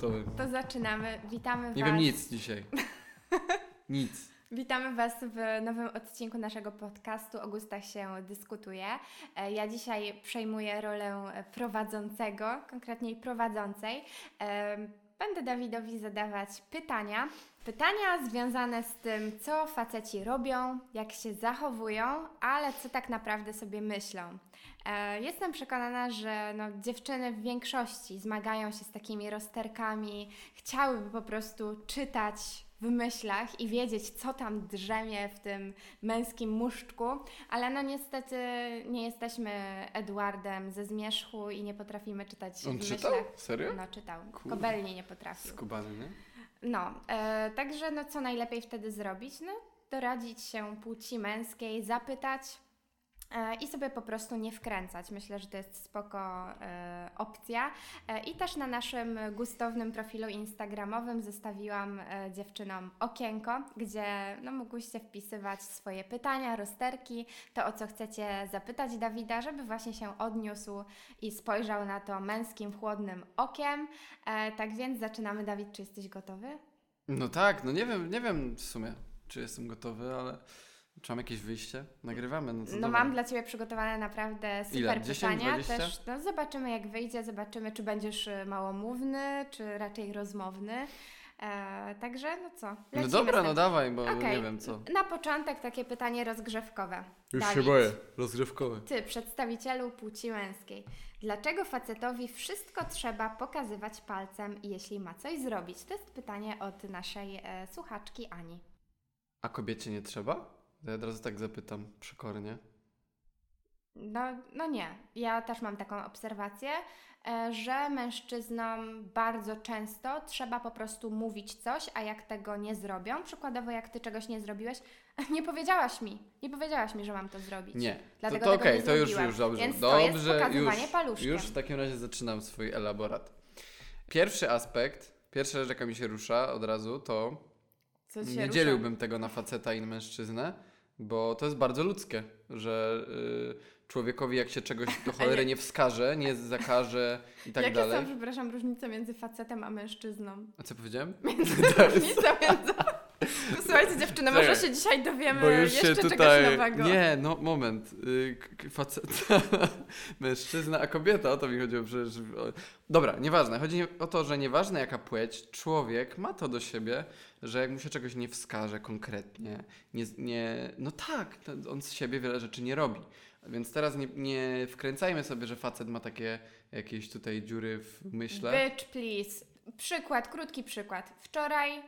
gotowy. To zaczynamy. Witamy Nie Was. wiem nic dzisiaj. Nic. Witamy Was w nowym odcinku naszego podcastu O gustach się dyskutuje. E, Ja dzisiaj przejmuję rolę prowadzącego, konkretnie prowadzącej. E, Będę Dawidowi zadawać pytania. Pytania związane z tym, co faceci robią, jak się zachowują, ale co tak naprawdę sobie myślą. E, Jestem przekonana, że no, dziewczyny w większości zmagają się z takimi rozterkami, chciałyby po prostu czytać w myślach i wiedzieć, co tam drzemie w tym męskim muszczku, ale no niestety nie jesteśmy Edwardem ze zmierzchu i nie potrafimy czytać On w czytał? myślach. Serio? No czytał. Kurde. Kobelnie nie potrafił. Skubany, nie? No, e, także no co najlepiej wtedy zrobić? No, doradzić się płci męskiej, zapytać i sobie po prostu nie wkręcać. Myślę, że to jest spoko e, opcja. E, I też na naszym gustownym profilu instagramowym zostawiłam e, dziewczynom okienko, gdzie no, mogłyście wpisywać swoje pytania, rozterki, to o co chcecie zapytać Dawida, żeby właśnie się odniósł i spojrzał na to męskim, chłodnym okiem. Tak więc zaczynamy. Dawid, czy jesteś gotowy? No tak, no nie wiem, nie wiem w sumie, czy jestem gotowy, ale czy mam jakieś wyjście? Nagrywamy, no No dobra. mam dla Ciebie przygotowane naprawdę super Ile? 10, pytania. 20? Też no, zobaczymy jak wyjdzie, zobaczymy czy będziesz y, małomówny, czy raczej rozmowny. E, także no co, No lecimy dobra, z tym. no dawaj, bo Okej. nie wiem co. Na początek takie pytanie rozgrzewkowe. Już Dawid, się boję, rozgrzewkowy. Ty, przedstawicielu płci męskiej, dlaczego facetowi wszystko trzeba pokazywać palcem, jeśli ma coś zrobić? To jest pytanie od naszej e, słuchaczki Ani. A kobiecie nie trzeba? To ja od razu tak zapytam, przekornie. No, no nie. Ja też mam taką obserwację, e, że mężczyznom bardzo często trzeba po prostu mówić coś, a jak tego nie zrobią, przykładowo jak ty czegoś nie zrobiłeś, nie powiedziałaś mi, nie powiedziałaś mi, że mam to zrobić. Nie, to, Dlatego to tego okej, nie to już, już dobrze. Więc to dobrze, jest pokazywanie już, paluszkiem. już w takim razie zaczynam swój elaborat. Pierwszy aspekt, pierwsza rzecz jaka mi się rusza od razu to Co ci się nie rusza? dzieliłbym tego na faceta i na mężczyznę, bo to jest bardzo ludzkie, że y, człowiekowi jak się czegoś do cholery nie wskaże, nie zakaże i tak Jakie dalej. są, przepraszam, różnice między facetem a mężczyzną? A co powiedziałem? Różnica między... Słuchajcie dziewczyny, może się dzisiaj dowiemy Bo już jeszcze się czegoś tutaj. nowego. Nie, no moment. Y, k- k- Facet, mężczyzna, a kobieta, o to mi chodziło przecież. Dobra, nieważne. Chodzi o to, że nieważne jaka płeć, człowiek ma to do siebie, że jak mu się czegoś nie wskaże konkretnie, nie, nie no tak, on z siebie wiele rzeczy nie robi. Więc teraz nie, nie wkręcajmy sobie, że facet ma takie jakieś tutaj dziury w myśle. Bitch, please. Przykład, krótki przykład. Wczoraj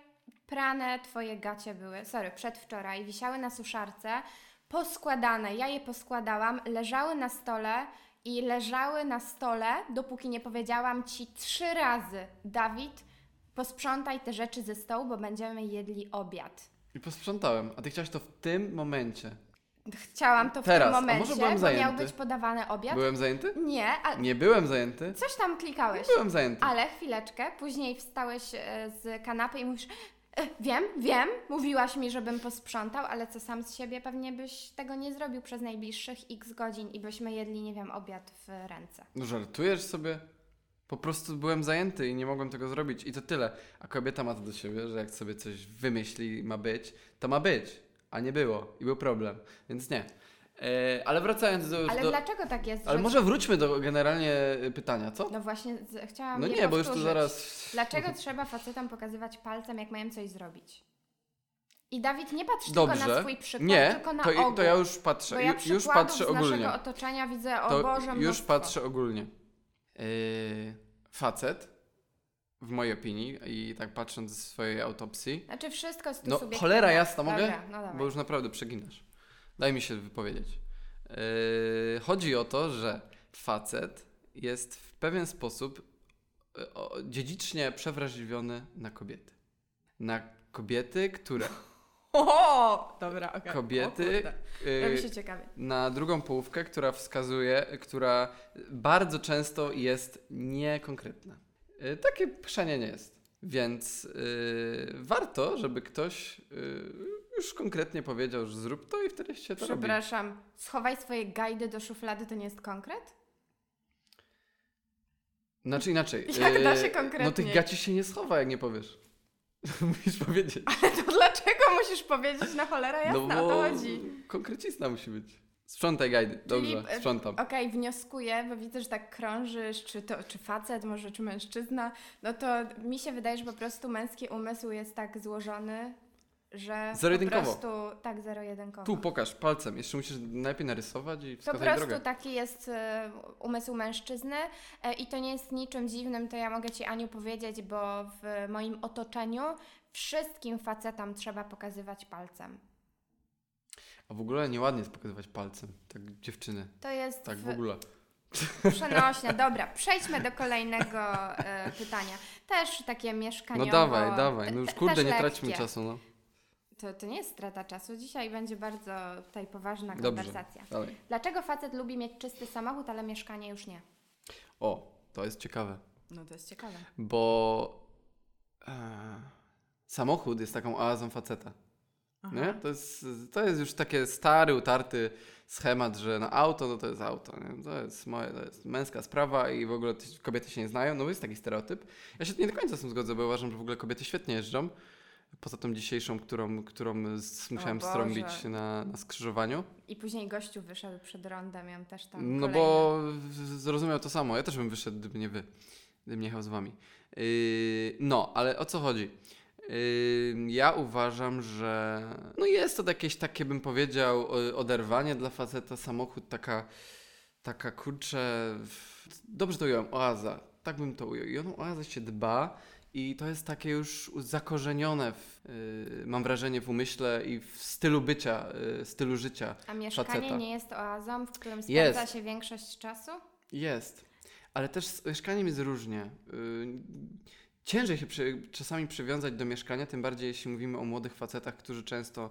prane twoje gacie były, sorry, przedwczoraj, wisiały na suszarce, poskładane, ja je poskładałam, leżały na stole i leżały na stole, dopóki nie powiedziałam ci trzy razy, Dawid, posprzątaj te rzeczy ze stołu, bo będziemy jedli obiad. I posprzątałem. A ty chciałaś to w tym momencie. Chciałam to w Teraz, tym a momencie, może byłem bo zajęty? miał być podawany obiad. Byłem zajęty? Nie, a Nie byłem zajęty. coś tam klikałeś. Byłem zajęty. Ale chwileczkę, później wstałeś e, z kanapy i mówisz, wiem, wiem, mówiłaś mi, żebym posprzątał, ale co sam z siebie pewnie byś tego nie zrobił przez najbliższych x godzin i byśmy jedli, nie wiem, obiad w ręce. No żartujesz sobie? Po prostu byłem zajęty i nie mogłem tego zrobić i to tyle. A kobieta ma to do siebie, że jak sobie coś wymyśli ma być, to ma być, a nie było i był problem, więc nie. E, ale wracając do... Ale do dlaczego tak jest? ale że- może wróćmy do generalnie pytania, co? No właśnie, z, chciałam No nie, bo już tu powtórzyć. zaraz... Dlaczego trzeba facetom pokazywać palcem, jak mają coś zrobić? I Dawid, nie patrz Dobrze. tylko na swój przykład, Nie, tylko na to, ogół. to ja już patrzę, Bo ja ju- już patrzę z ogólnie. naszego otoczenia widzę, o To Boże, już mnóstwo. patrzę ogólnie. Yy, facet, w mojej opinii i tak patrząc ze swojej autopsji, Znaczy wszystko jest tu No, cholera jasna, mogę? Dobra, no dawaj. Bo już naprawdę przeginasz. Daj mi się wypowiedzieć. Yy, chodzi o to, że facet jest w pewien sposób yy, dziedzicznie przewrażliwiony na kobiety. Na kobiety, które. O, dobra, okej. Kobiety, O yy, Robi się ciekawie. na drugą połówkę, która wskazuje, która bardzo często jest niekonkretna. Yy, takie chrzanienie jest. Więc yy, warto, żeby ktoś yy, już konkretnie powiedział, że zrób to i wtedy się to robi. Przepraszam, schowaj swoje gajdy do szuflady, to nie jest konkret? Znaczy inaczej. Jak da yy, się No konkretniej? tych gaci się nie schowa, jak nie powiesz. Musisz powiedzieć. To dlaczego musisz powiedzieć na cholera jasna, no o bo to chodzi? konkrecista musi być. Sprzątaj gajdy. Dobrze, e, sprzątam. Okej, wnioskuję, bo widzę, że tak krążysz, czy to czy facet, może czy mężczyzna, no to mi się wydaje, że po prostu męski umysł jest tak złożony, że po Zero-jedynkowo. prostu tak zero-jedynkowo. Tu pokaż palcem. Jeszcze musisz najpierw narysować i Po wskazać prostu drogę. taki jest e, umysł mężczyzny e, i to nie jest niczym dziwnym, to ja mogę Ci Aniu powiedzieć, bo w moim otoczeniu wszystkim facetom trzeba pokazywać palcem. A w ogóle nieładnie jest pokazywać palcem. Tak dziewczyny. To jest Tak w w- ogóle. przenośnia. Dobra, przejdźmy do kolejnego e, pytania. Też takie No mieszkaniowo. dawaj, dawaj. No już kurde, nie lekkie. traćmy czasu, no. To, to nie jest strata czasu. Dzisiaj będzie bardzo tutaj poważna Dobrze. konwersacja. Dalej. Dlaczego facet lubi mieć czysty samochód, ale mieszkanie już nie? O, to jest ciekawe. No to jest ciekawe. Bo e, samochód jest taką oazą faceta. Nie? To, jest, to jest już taki stary, utarty schemat, że no auto no to jest auto. Nie? To jest moje, to jest męska sprawa i w ogóle ty- kobiety się nie znają. No jest taki stereotyp. Ja się nie do końca z tym zgodzę, bo uważam, że w ogóle kobiety świetnie jeżdżą. Poza tą dzisiejszą, którą, którą musiałem strąbić na, na skrzyżowaniu. I później gościu wyszedł przed rondem, ja też tam. No kolejny. bo zrozumiał to samo. Ja też bym wyszedł, gdyby nie wy. Gdybym nie jechał z wami. Yy, no, ale o co chodzi? Yy, ja uważam, że no jest to jakieś takie, bym powiedział, oderwanie dla faceta. Samochód taka, taka kurczę, dobrze to ująłem, oaza. Tak bym to ujął. I o tą oazę się dba i to jest takie już zakorzenione, w, yy, mam wrażenie, w umyśle i w stylu bycia, yy, stylu życia. A mieszkanie faceta. nie jest oazą, w którym spędza Jest. się większość czasu? Jest, ale też z mieszkaniem jest różnie. Yy, Ciężej się przy, czasami przywiązać do mieszkania, tym bardziej jeśli mówimy o młodych facetach, którzy często,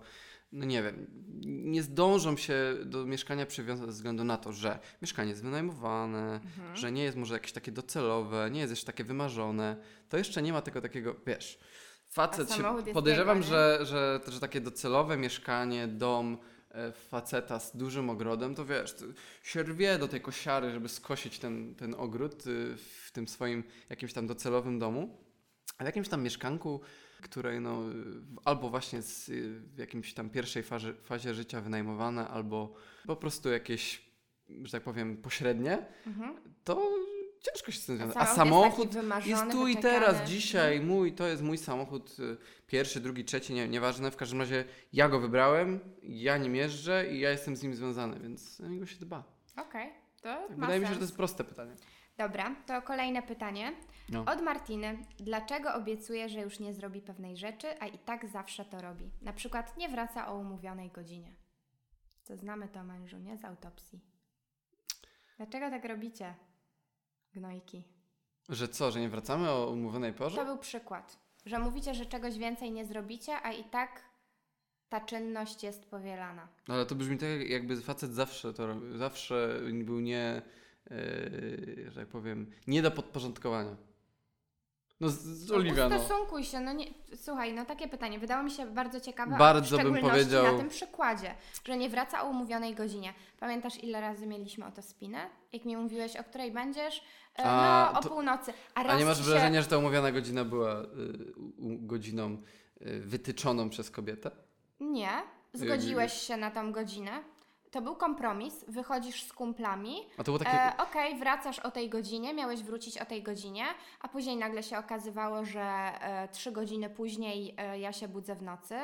no nie wiem, nie zdążą się do mieszkania przywiązać ze względu na to, że mieszkanie jest wynajmowane, Mhm. że nie jest może jakieś takie docelowe, nie jest jeszcze takie wymarzone. To jeszcze nie ma tego takiego, wiesz, facet się, podejrzewam, nie? że, że, że takie docelowe mieszkanie, dom, e, faceta z dużym ogrodem, to wiesz, się rwie do tej kosiary, żeby skosić ten, ten ogród y, w tym swoim jakimś tam docelowym domu. A w jakimś tam mieszkanku, której no, albo właśnie z, w jakimś tam pierwszej fazie, fazie życia wynajmowane, albo po prostu jakieś, że tak powiem, pośrednie, Mhm. to ciężko się z tym związać. A jest samochód wymarzony, jest tu i teraz, dzisiaj, mój, to jest mój samochód, y, pierwszy, drugi, trzeci, nie, nieważne, w każdym razie ja go wybrałem, ja nim jeżdżę i ja jestem z nim związany, więc o niego się dba. Okej, to Tak, wydaje mi się, sens. że to jest proste pytanie. Dobra, to kolejne pytanie. No. Od Martiny. Dlaczego obiecuje, że już nie zrobi pewnej rzeczy, a i tak zawsze to robi? Na przykład nie wraca o umówionej godzinie. To znamy to, mężu, nie? Z autopsji. Dlaczego tak robicie, gnojki? Że co, że nie wracamy o umówionej porze? To był przykład, że mówicie, że czegoś więcej nie zrobicie, a i tak ta czynność jest powielana. No, Ale to brzmi tak, jakby facet zawsze to robił, zawsze był nie, yy, że tak powiem, nie do podporządkowania. No z, z Oliwia, no. Ustosunkuj się, no nie, słuchaj, no takie pytanie wydało mi się bardzo ciekawe, Bardzo a w bym powiedział- na tym przykładzie, że nie wraca o umówionej godzinie. Pamiętasz, ile razy mieliśmy o to spinę? Jak mi mówiłeś, o której będziesz? E, A, no, o to- północy. A, A nie masz ci wrażenia, że ta umówiona godzina była y, godziną y, wytyczoną przez kobietę? Nie, zgodziłeś się na tą godzinę. To był kompromis, wychodzisz z kumplami, A to było takie... E, Okej, wracasz o tej godzinie, miałeś wrócić o tej godzinie, a później nagle się okazywało, że e, trzy godziny później e, ja się budzę w nocy.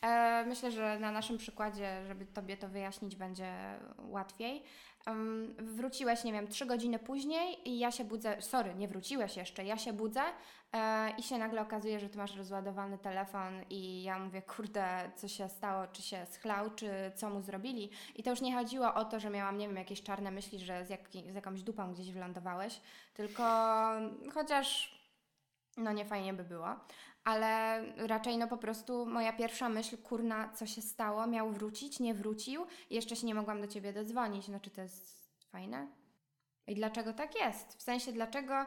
E, myślę, że na naszym przykładzie, żeby Tobie to wyjaśnić, będzie łatwiej. Em, wróciłeś, nie wiem, trzy godziny później i ja się budzę, sorry, nie wróciłeś jeszcze, ja się budzę e, i się nagle okazuje, że Ty masz rozładowany telefon i ja mówię, kurde, co się stało, czy się schlał, czy co mu zrobili. I to już nie chodziło o to, że miałam, nie wiem, jakieś czarne myśli, że z, jaki, z jakąś dupą gdzieś wylądowałeś, tylko chociaż no nie fajnie by było, ale raczej no po prostu moja pierwsza myśl, kurna, co się stało, miał wrócić, nie wrócił i jeszcze się nie mogłam do Ciebie dodzwonić, no czy to jest fajne? I dlaczego tak jest? W sensie, dlaczego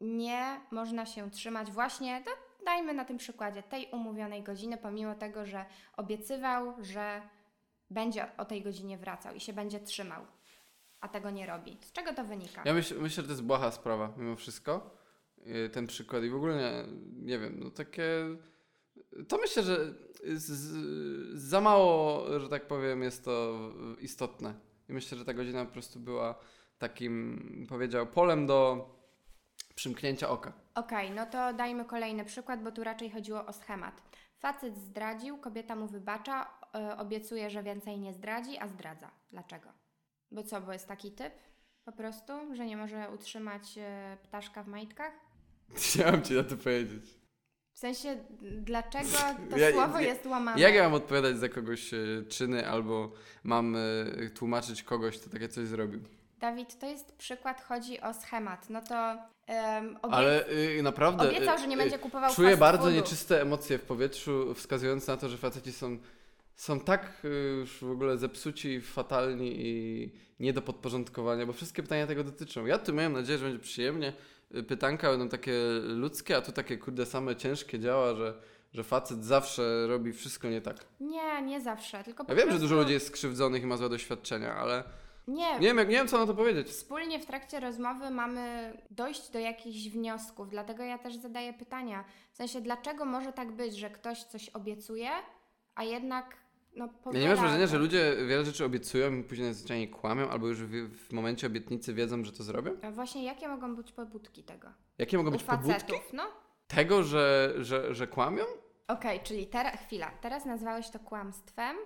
nie można się trzymać właśnie, to dajmy na tym przykładzie, tej umówionej godziny, pomimo tego, że obiecywał, że będzie o tej godzinie wracał i się będzie trzymał. a tego nie robi. Z czego to wynika? Ja myśl, myślę, że to jest błaha sprawa mimo wszystko. Yy, Ten przykład i w ogóle nie, nie wiem, no takie... To myślę, że z, z, za mało, że tak powiem, jest to istotne. I myślę, że ta godzina po prostu była takim, powiedział, polem do przymknięcia oka. Okej, no to dajmy kolejny przykład, bo tu raczej chodziło o schemat. Facet zdradził, kobieta mu wybacza, e, obiecuje, że więcej nie zdradzi, a zdradza. Dlaczego? Bo co, bo jest taki typ po prostu, że nie może utrzymać e, ptaszka w majtkach? Chciałem ci na to powiedzieć. W sensie, dlaczego to Ja- słowo ja- jest łamane? Jak ja mam odpowiadać za kogoś e, czyny, albo mam e, tłumaczyć kogoś, kto takie coś zrobił? Dawid, to jest przykład, chodzi o schemat. No to um, obie- Ale y, naprawdę. obiecał, y, że nie y, będzie kupował Czuję fast bardzo foodu. nieczyste emocje w powietrzu, wskazujące na to, że faceci są, są tak y, już w ogóle zepsuci, fatalni i nie do podporządkowania, bo wszystkie pytania tego dotyczą. Ja tu miałem nadzieję, że będzie przyjemnie. Pytanka będą takie ludzkie, a tu takie kurde same ciężkie działa, że, że facet zawsze robi wszystko nie tak. Nie, nie zawsze, tylko Ja wiem, że prostu... dużo ludzi jest skrzywdzonych i ma złe doświadczenia, ale Nie, nie wiem, jak, nie wiem co na to powiedzieć. Wspólnie w trakcie rozmowy mamy dojść do jakichś wniosków, dlatego ja też zadaję pytania. W sensie, dlaczego może tak być, że ktoś coś obiecuje, a jednak no Ja nie masz wrażenia, że ludzie wiele rzeczy obiecują i później zwyczajnie kłamią, albo już w, w momencie obietnicy wiedzą, że to zrobią? A Właśnie jakie mogą być pobudki tego? Jakie mogą U być pobudki? facetów, no. Tego, że, że, że kłamią? Okej, czyli teraz, chwila, teraz nazwałeś to kłamstwem,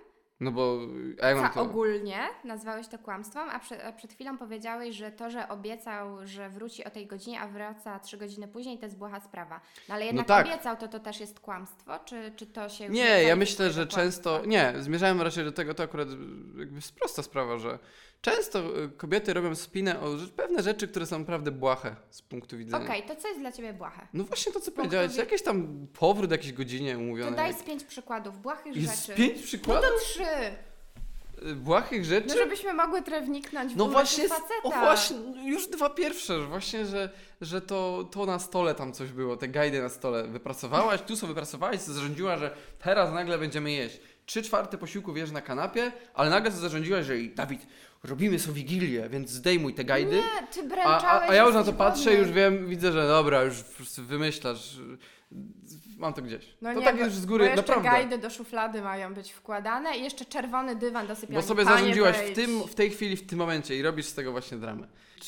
No bo a to... ogólnie nazwałeś to kłamstwem, a, prze, a przed chwilą powiedziałeś, że to, że obiecał, że wróci o tej godzinie, a wraca trzy godziny później, to jest błaha sprawa. No ale jednak tak. obiecał, to to też jest kłamstwo, czy, czy to się Nie, ja myślę, że często. Nie, zmierzałem raczej do tego, to akurat jakby jest prosta sprawa, że często y, kobiety robią spinę o pewne rzeczy, które są naprawdę błahe z punktu widzenia. Okej, to co jest dla Ciebie błahe? No właśnie to, co Punktu powiedziałeś, wi- jakiś tam powrót jakiejś godzinie To umówionej. daj z pięć przykładów, błahych Jest rzeczy. pięć No przykładów to trzy, y, błahych rzeczy? no żebyśmy mogły trochę wniknąć w No właśnie, o właśnie, już dwa pierwsze, właśnie, że, że to, to na stole tam coś było, te gajdy na stole wypracowałaś, tu sobie wypracowałaś, co zarządziła, że teraz nagle będziemy jeść. Trzy czwarte posiłku wiesz na kanapie, ale nagle zarządziłaś, że "Ej, Dawid, robimy sobie wigilię, więc zdejmuj te gajdy. Nie, Ty A, a, a ja już na to patrzę i już wiem, widzę, że dobra, już wymyślasz. Mam to gdzieś. No to nie, tak bo, już z bo góry, jeszcze naprawdę. gajdy do szuflady mają być wkładane i jeszcze czerwony dywan do sypialni. Bo sobie Panie, zarządziłaś w, tym, w tej chwili, w tym momencie i robisz z tego właśnie dramę.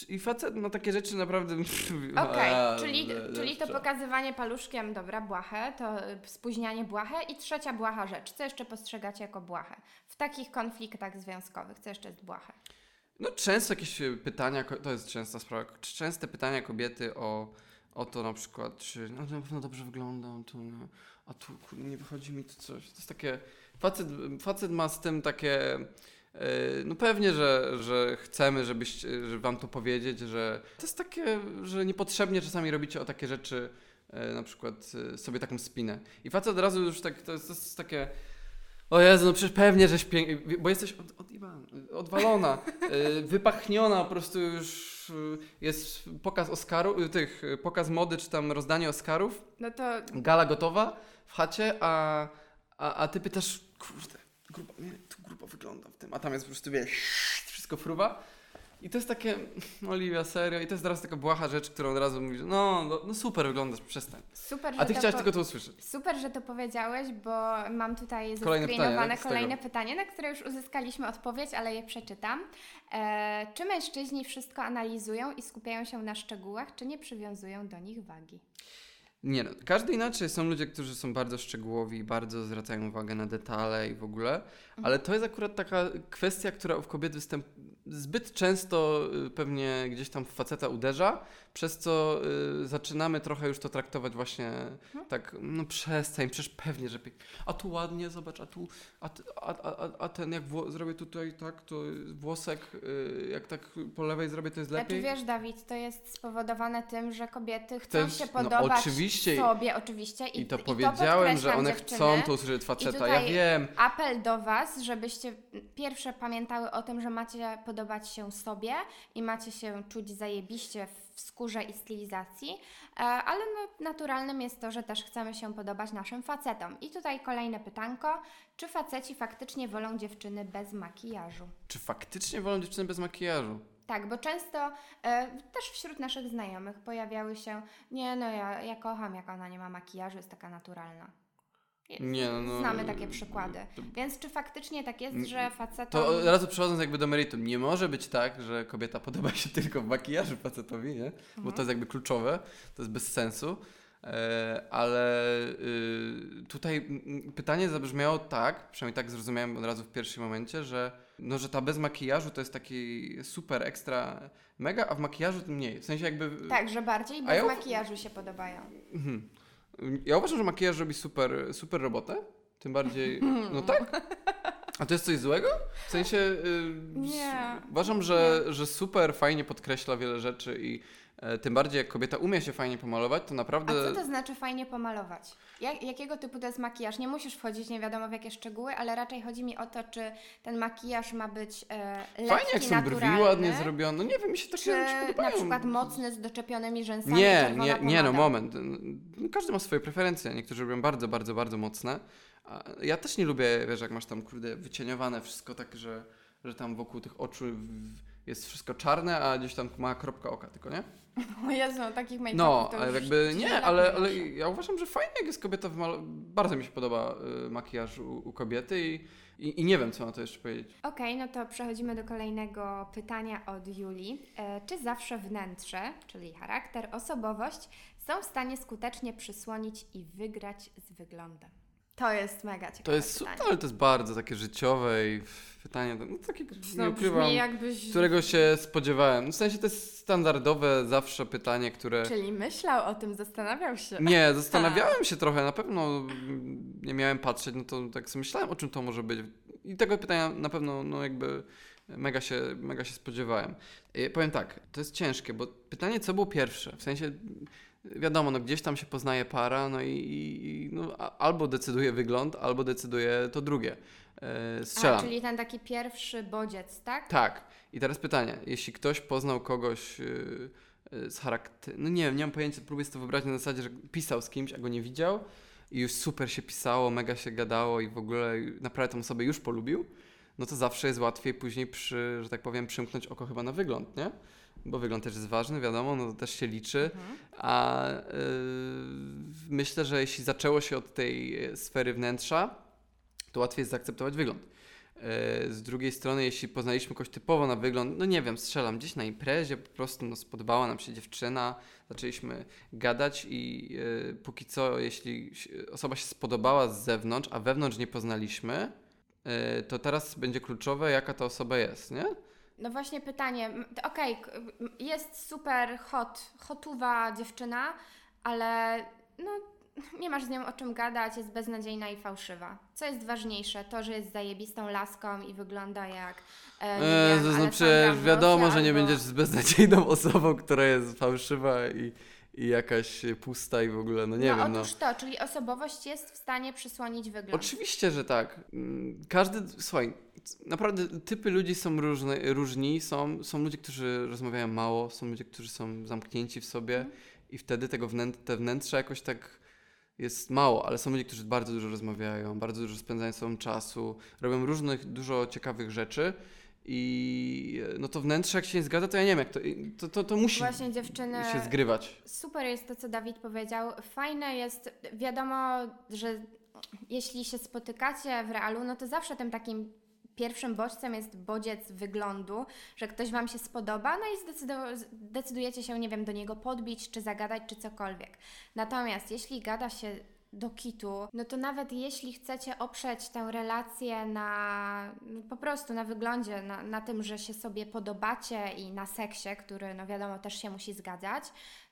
I facet na takie rzeczy naprawdę... Okej, A, czyli, czyli to pokazywanie paluszkiem, dobra, błahę, to y, spóźnianie błahe i trzecia błaha rzecz. Co jeszcze postrzegacie jako błahę? W takich konfliktach związkowych, co jeszcze jest błahe? No często jakieś e, pytania, to jest częsta sprawa, częste pytania kobiety o, o to na przykład, czy no na pewno dobrze wyglądam, to no, a tu nie wychodzi mi to coś. To jest takie, facet, facet ma z tym takie, e, no pewnie, że, że chcemy, żebyście, żeby wam to powiedzieć, że to jest takie, że niepotrzebnie czasami robicie o takie rzeczy, e, na przykład e, sobie taką spinę. I facet od razu już tak, to jest, to jest takie, o Jezu, no przecież pewnie, żeś pięknie, bo jesteś od, od odwalona, wypachniona, po prostu już jest pokaz Oscaru, y, tych, y, pokaz mody, czy tam rozdanie Oscarów, No to gala gotowa w chacie, a, a, a ty pytasz, kurde, grubo, nie, tu grubo wygląda w tym, a tam jest po prostu, wiesz, wszystko fruwa. I to jest takie, Oliwia, serio, i to jest teraz taka błaha rzecz, którą od razu mówisz, no, no, no super wyglądasz, przestań. super, A ty to chciałaś po- tylko to usłyszeć. Super, że to powiedziałeś, bo mam tutaj Kolejne pytanie, kolejne pytanie, na które już uzyskaliśmy odpowiedź, ale je przeczytam. E, czy mężczyźni wszystko analizują i skupiają się na szczegółach, czy nie przywiązują do nich wagi? Nie no, każdy inaczej. Są ludzie, którzy są bardzo szczegółowi, bardzo zwracają uwagę na detale i w ogóle, ale to jest akurat taka kwestia, która w kobiet występ zbyt często y, pewnie gdzieś tam w faceta uderza, przez co y, zaczynamy trochę już to traktować właśnie tak, no przestań, przecież pewnie, że. A tu ładnie, zobacz, a tu, a, a, a, a- ten jak zrobię tutaj tak, to włosek, y, jak tak po lewej zrobię, to jest Znaczy lepiej. wiesz, Dawid, to jest spowodowane tym, że kobiety chcą się no podobać oczywiście. sobie oczywiście i, I to i powiedziałem, że podkreślam, one dziewczyny. chcą to usłyszeć faceta, ja wiem. Apel do Was, żebyście pierwsze pamiętały o tym, że macie podobać się sobie i macie się czuć zajebiście w skórze i stylizacji, e, ale no, naturalnym jest to, że też chcemy się podobać naszym facetom. I tutaj kolejne pytanko. Czy faceci faktycznie wolą dziewczyny bez makijażu? Czy faktycznie wolą dziewczyny bez makijażu? Tak, bo często e, też wśród naszych znajomych pojawiały się, nie no, ja, ja kocham, jak ona nie ma makijażu, jest taka naturalna. Nie, no, Znamy takie przykłady. Więc czy faktycznie tak jest, że facetom... To od razu przechodząc jakby do meritum, nie może być tak, że kobieta podoba się tylko w makijażu facetowi, nie? Bo Mhm. to jest jakby kluczowe, to jest bez sensu. E, ale y, tutaj mm, pytanie zabrzmiało tak, przynajmniej tak zrozumiałem od razu w pierwszym momencie, że, no, że ta bez makijażu to jest taki super ekstra mega, a w makijażu to mniej. W sensie jakby... Tak, że bardziej bez ja makijażu się podobają. Mhm. Ja uważam, że makijaż robi super, super robotę. Tym bardziej. No tak? A to jest coś złego? W sensie. y, Nie. Uważam, że, że super fajnie podkreśla wiele rzeczy i tym bardziej jak kobieta umie się fajnie pomalować, to A naprawdę. co to znaczy fajnie pomalować? Jak, jakiego typu to jest makijaż? Nie musisz wchodzić nie wiadomo w jakie szczegóły, ale raczej chodzi mi o to, czy ten makijaż ma być e, lekki, Fajnie, jak są brwi ładnie zrobione. No nie wiem, mi się takie czy rzeczy na podobają. przykład mocny z doczepionymi rzęsami, Nie, nie, nie, no moment. Każdy ma swoje preferencje. Niektórzy robią bardzo, bardzo, bardzo mocne. A ja też nie lubię, wiesz, jak masz tam, kurde, wycieniowane wszystko tak, że, że tam wokół tych oczu jest wszystko czarne, a gdzieś tam mała kropka oka tylko, nie? O Jezu, takich make-upów No, to jakby nie, ale, ale ja uważam, że fajnie jak jest kobieta wymal... Bardzo mi się podoba y, makijaż u, u kobiety i, i, i nie wiem, co na to jeszcze powiedzieć. Okej, no to przechodzimy do kolejnego pytania od Julii. E, czy zawsze wnętrze, czyli charakter, osobowość są w stanie skutecznie przysłonić i wygrać z wyglądem? To jest mega ciekawe To jest pytanie. super, ale to jest bardzo takie życiowe i pytanie, no, takie, nie No, ukrywam, jakbyś... którego się spodziewałem. W sensie to jest standardowe zawsze pytanie, które... Czyli myślał o tym, zastanawiał się. Nie, zastanawiałem się trochę, na pewno nie miałem patrzeć, no to tak sobie myślałem, o czym to może być. I tego pytania na pewno, no jakby mega się, mega się spodziewałem. I powiem tak, to jest ciężkie, bo pytanie, co było pierwsze? W sensie, wiadomo, no gdzieś tam się poznaje para, no i, i no, albo decyduje wygląd, albo decyduje to drugie. E, strzelam. A, czyli ten taki pierwszy bodziec, tak? Tak. I teraz pytanie, jeśli ktoś poznał kogoś yy, yy, z charakteru, no nie wiem, nie mam pojęcia, próbuję sobie to wyobrazić na zasadzie, że pisał z kimś, a go nie widział i już super się pisało, mega się gadało i w ogóle naprawdę tą osobę już polubił, no to zawsze jest łatwiej później przy, że tak powiem, przymknąć oko chyba na wygląd, nie? Bo wygląd też jest ważny, wiadomo, no to też się liczy, Mhm. a yy, myślę, że jeśli zaczęło się od tej e, sfery wnętrza, to łatwiej jest zaakceptować wygląd. E, Z drugiej strony, jeśli poznaliśmy kogoś typowo na wygląd, no nie wiem, strzelam gdzieś na imprezie, po prostu no, spodobała nam się dziewczyna, zaczęliśmy gadać i e, póki co, jeśli osoba się spodobała z zewnątrz, a wewnątrz nie poznaliśmy, e, to teraz będzie kluczowe, jaka ta osoba jest, nie? No właśnie pytanie, okej, m, jest super hot, hotuwa dziewczyna, ale no nie masz z nią o czym gadać, jest beznadziejna i fałszywa. Co jest ważniejsze? To, że jest zajebistą laską i wygląda jak e, nie E, wiem, to no przecież wiadomo, że nie albo- będziesz z beznadziejną osobą, która jest fałszywa i, i jakaś pusta i w ogóle, no nie no wiem, no. otóż to, czyli osobowość jest w stanie przysłonić wygląd. Oczywiście, że tak. Mm, Każdy, słuchaj, naprawdę typy ludzi są różne, różni. Są, są ludzie, którzy rozmawiają mało, są ludzie, którzy są zamknięci w sobie Mhm. i wtedy tego wnę, te wnętrze jakoś tak jest mało, ale są ludzie, którzy bardzo dużo rozmawiają, bardzo dużo spędzają sobą czasu, robią różnych, dużo ciekawych rzeczy i e, no to wnętrze jak się nie zgadza, to ja nie wiem jak to, to, to, to musi Właśnie dziewczyny się zgrywać. Super jest to, co Dawid powiedział. Fajne jest, wiadomo, że jeśli się spotykacie w realu, no to zawsze tym takim pierwszym bodźcem jest bodziec wyglądu, że ktoś Wam się spodoba, no i zdecydujecie się, nie wiem, do niego podbić, czy zagadać, czy cokolwiek. Natomiast jeśli gada się do kitu, no to nawet jeśli chcecie oprzeć tę relację na no po prostu na wyglądzie, na, na tym, że się sobie podobacie i na seksie, który no wiadomo też się musi zgadzać,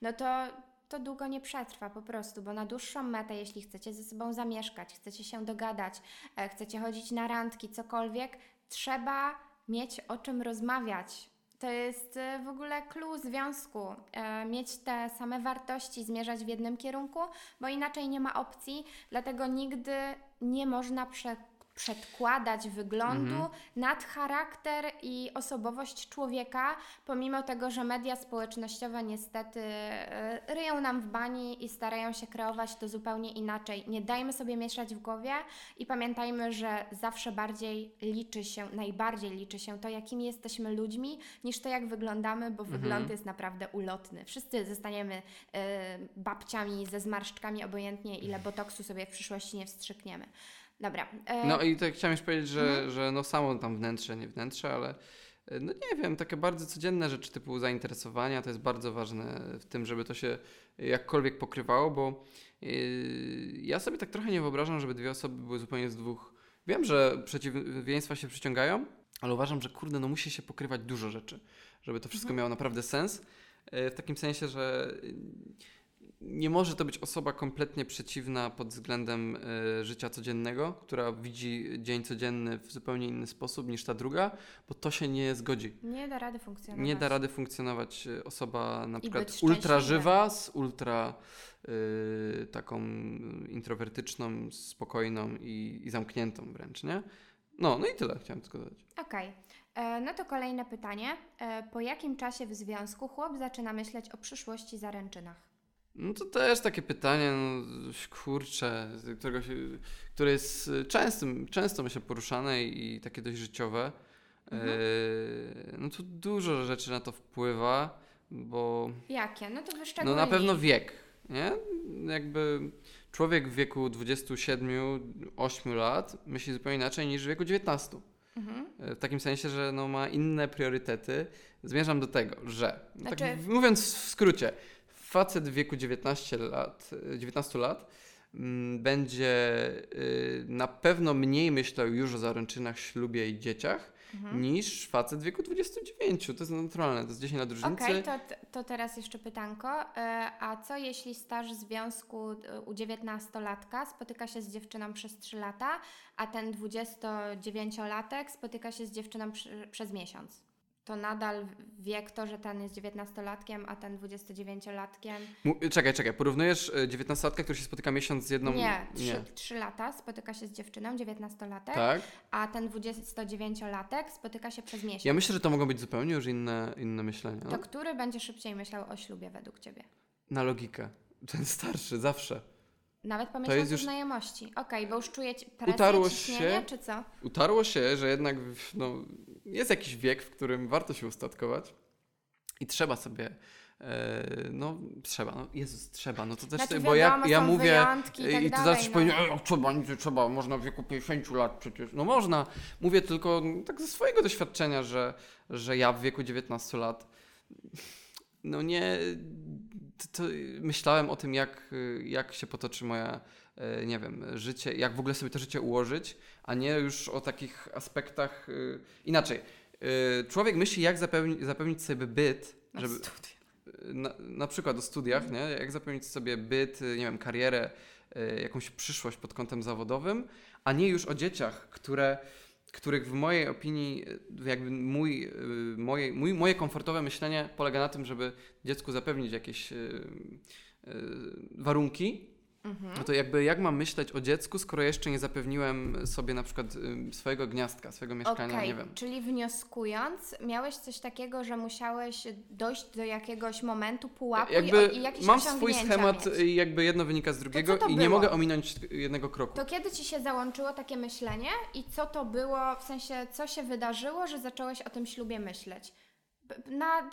no to to długo nie przetrwa po prostu, bo na dłuższą metę, jeśli chcecie ze sobą zamieszkać, chcecie się dogadać, e, chcecie chodzić na randki, cokolwiek, trzeba mieć o czym rozmawiać. To jest e, w ogóle clue związku. E, mieć te same wartości, zmierzać w jednym kierunku, bo inaczej nie ma opcji, dlatego nigdy nie można prze, przedkładać wyglądu Mhm. nad charakter i osobowość człowieka, pomimo tego, że media społecznościowe niestety e, ryją nam w bani i starają się kreować to zupełnie inaczej. Nie dajmy sobie mieszać w głowie i pamiętajmy, że zawsze bardziej liczy się, najbardziej liczy się to, jakimi jesteśmy ludźmi, niż to, jak wyglądamy, bo Mhm. wygląd jest naprawdę ulotny. Wszyscy zostaniemy e, babciami ze zmarszczkami, obojętnie ile botoksu sobie w przyszłości nie wstrzykniemy. Dobra. e, No i tak chciałem już powiedzieć, że, Mhm. że no samo tam wnętrze, nie wnętrze, ale e, no nie wiem, takie bardzo codzienne rzeczy typu zainteresowania to jest bardzo ważne w tym, żeby to się jakkolwiek pokrywało, bo yy, ja sobie tak trochę nie wyobrażam, żeby dwie osoby były zupełnie z dwóch. Wiem, że przeciwieństwa się przyciągają, ale uważam, że kurde, no musi się pokrywać dużo rzeczy, żeby to wszystko Mhm. miało naprawdę sens. E, W takim sensie, że nie może to być osoba kompletnie przeciwna pod względem e, życia codziennego, która widzi dzień codzienny w zupełnie inny sposób niż ta druga, bo to się nie zgodzi. nie da rady funkcjonować. Nie da rady funkcjonować e, osoba na I przykład ultra żywa z ultra e, taką introwertyczną, spokojną i, i zamkniętą wręcz, nie? No, no i tyle chciałem tylko dodać. Okej. E, No to kolejne pytanie. E, Po jakim czasie w związku chłop zaczyna myśleć o przyszłości zaręczynach? No to też takie pytanie, no, kurcze, którego się, które jest y, częstym, często myślę poruszane i, takie dość życiowe. Mhm. E, no to dużo rzeczy na to wpływa, bo Jakie? No to no wyszczególnij. na pewno wiek, nie? Jakby człowiek w wieku 27-8 lat myśli zupełnie inaczej niż w wieku 19. Mhm. E, W takim sensie, że no ma inne priorytety. Zmierzam do tego, że, no tak Znaczy- w- mówiąc w skrócie, facet w wieku 19 lat, e, 19 lat mm, będzie y, na pewno mniej myślał już o zaręczynach, ślubie i dzieciach Mhm. niż facet w wieku 29. To jest naturalne, to jest 10 lat różnicy. Okej, to, to teraz jeszcze pytanko. E, A co jeśli staż związku e, u 19-latka spotyka się z dziewczyną przez 3 lata, a ten 29-latek spotyka się z dziewczyną przy, przez miesiąc? To nadal wie kto, że ten jest 19-latkiem, a ten 29-latkiem. Mu- Czekaj, czekaj, porównujesz e, 19-latka, który się spotyka miesiąc z jedną... Nie, 3, 3 lata spotyka się z dziewczyną, 19-latek, Tak? a ten 29-latek spotyka się przez miesiąc. Ja myślę, że to mogą być zupełnie już inne, inne myślenia. To który będzie szybciej myślał o ślubie według Ciebie? Na logikę. Ten starszy, zawsze. Nawet pomyślał jest o już- znajomości. Okej, bo już czuje ci- presję, Utarło się. czy co? utarło się, że jednak no, jest jakiś wiek, w którym warto się ustatkować i trzeba sobie. E, no, trzeba, no, Jezus, trzeba, no to też, Znaczy, bo ja, wiadomo, ja są mówię i, i, tak ty dalej, zawsze no. powiedzieć, "E, trzeba, nic nie trzeba, można w wieku 50 lat przecież. No można, mówię tylko no, tak ze swojego doświadczenia, że, że ja w wieku 19 lat, no nie, to, to myślałem o tym, jak, jak się potoczy moja, e, nie wiem, życie, jak w ogóle sobie to życie ułożyć, a nie już o takich aspektach y, inaczej. Y, Człowiek myśli, jak zapewni, zapewnić sobie byt, Na żeby, na, na przykład o studiach, nie? jak zapewnić sobie byt, nie wiem, karierę, jakąś przyszłość pod kątem zawodowym, a nie już o dzieciach, które, których w mojej opinii, jakby mój, y, moje, mój, moje komfortowe myślenie polega na tym, żeby dziecku zapewnić jakieś y, y, warunki, Mhm. no to jakby jak mam myśleć o dziecku, skoro jeszcze nie zapewniłem sobie na przykład swojego gniazdka, swojego mieszkania, Okej, nie wiem. czyli wnioskując, miałeś coś takiego, że musiałeś dojść do jakiegoś momentu pułapu Jakby i, i jakieś mam swój schemat mieć. i jakby jedno wynika z drugiego to i nie było? mogę ominąć jednego kroku. To kiedy ci się załączyło takie myślenie i co to było, w sensie co się wydarzyło, że zacząłeś o tym ślubie myśleć? Na,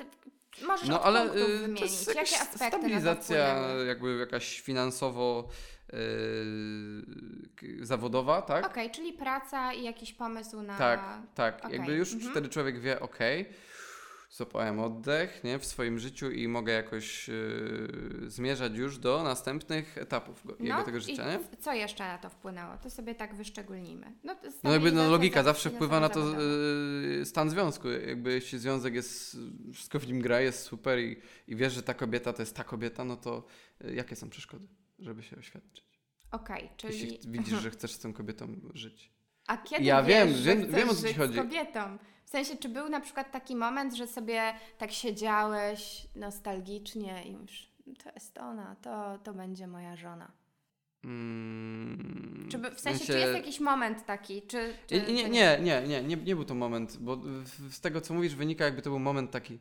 możesz No ale y, to wymienić. jest jakaś Jakie aspekty stabilizacja, to jakby jakaś finansowo y, zawodowa, tak? Okej, czyli praca i jakiś pomysł na... Tak, tak. okej, Jakby już mhm. wtedy człowiek wie, ok, złapałem oddech nie, w swoim życiu i mogę jakoś y, zmierzać już do następnych etapów go, jego tego życia, No i nie? co jeszcze na to wpłynęło? To sobie tak wyszczególnimy. No, No jakby no, logika za- zawsze wpływa na to finansowo y, stan związku. Jakby jeśli związek jest, wszystko w nim gra, jest super i, i wiesz, że ta kobieta to jest ta kobieta, no to y, jakie są przeszkody, żeby się oświadczyć? Okej, czyli... Jeśli widzisz, że chcesz z tą kobietą żyć. A kiedy Ja wiesz, wiem, że wiem- wiem, o co ci chodzi. kobietą? W sensie, czy był na przykład taki moment, że sobie tak siedziałeś nostalgicznie i już to jest ona, to, to będzie moja żona. Mm, Czy, by- w sensie, czy jest jakiś moment taki, czy... czy Nie, nie, nie, nie, nie, nie, nie był to moment, bo w- z tego co mówisz wynika jakby to był moment taki,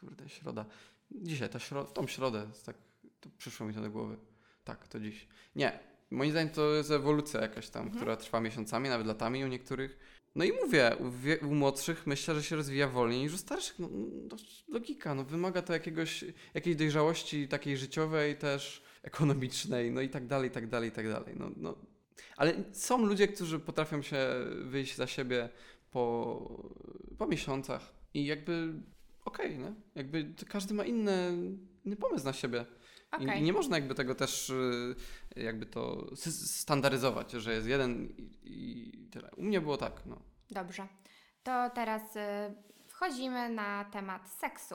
kurde, środa. Dzisiaj, ta śro, w tą środę, tak, to przyszło mi to do głowy. Tak, to dziś. Nie, moim zdaniem to jest ewolucja jakaś tam, Mhm. która trwa miesiącami, nawet latami u niektórych. No i mówię, u, u młodszych myślę, że się rozwija wolniej niż u starszych. No, no, logika, no wymaga to jakiegoś, jakiejś dojrzałości takiej życiowej też, ekonomicznej, no i tak dalej, i tak dalej, i tak dalej. No, no. Ale są ludzie, którzy potrafią się wyjść za siebie po, po miesiącach i jakby okej, nie? Jakby każdy ma inny, inny pomysł na siebie. I, Okej. I nie można jakby tego też y, jakby to standaryzować, że jest jeden i, i tyle. U mnie było tak, no. Dobrze. To teraz y, wchodzimy na temat seksu.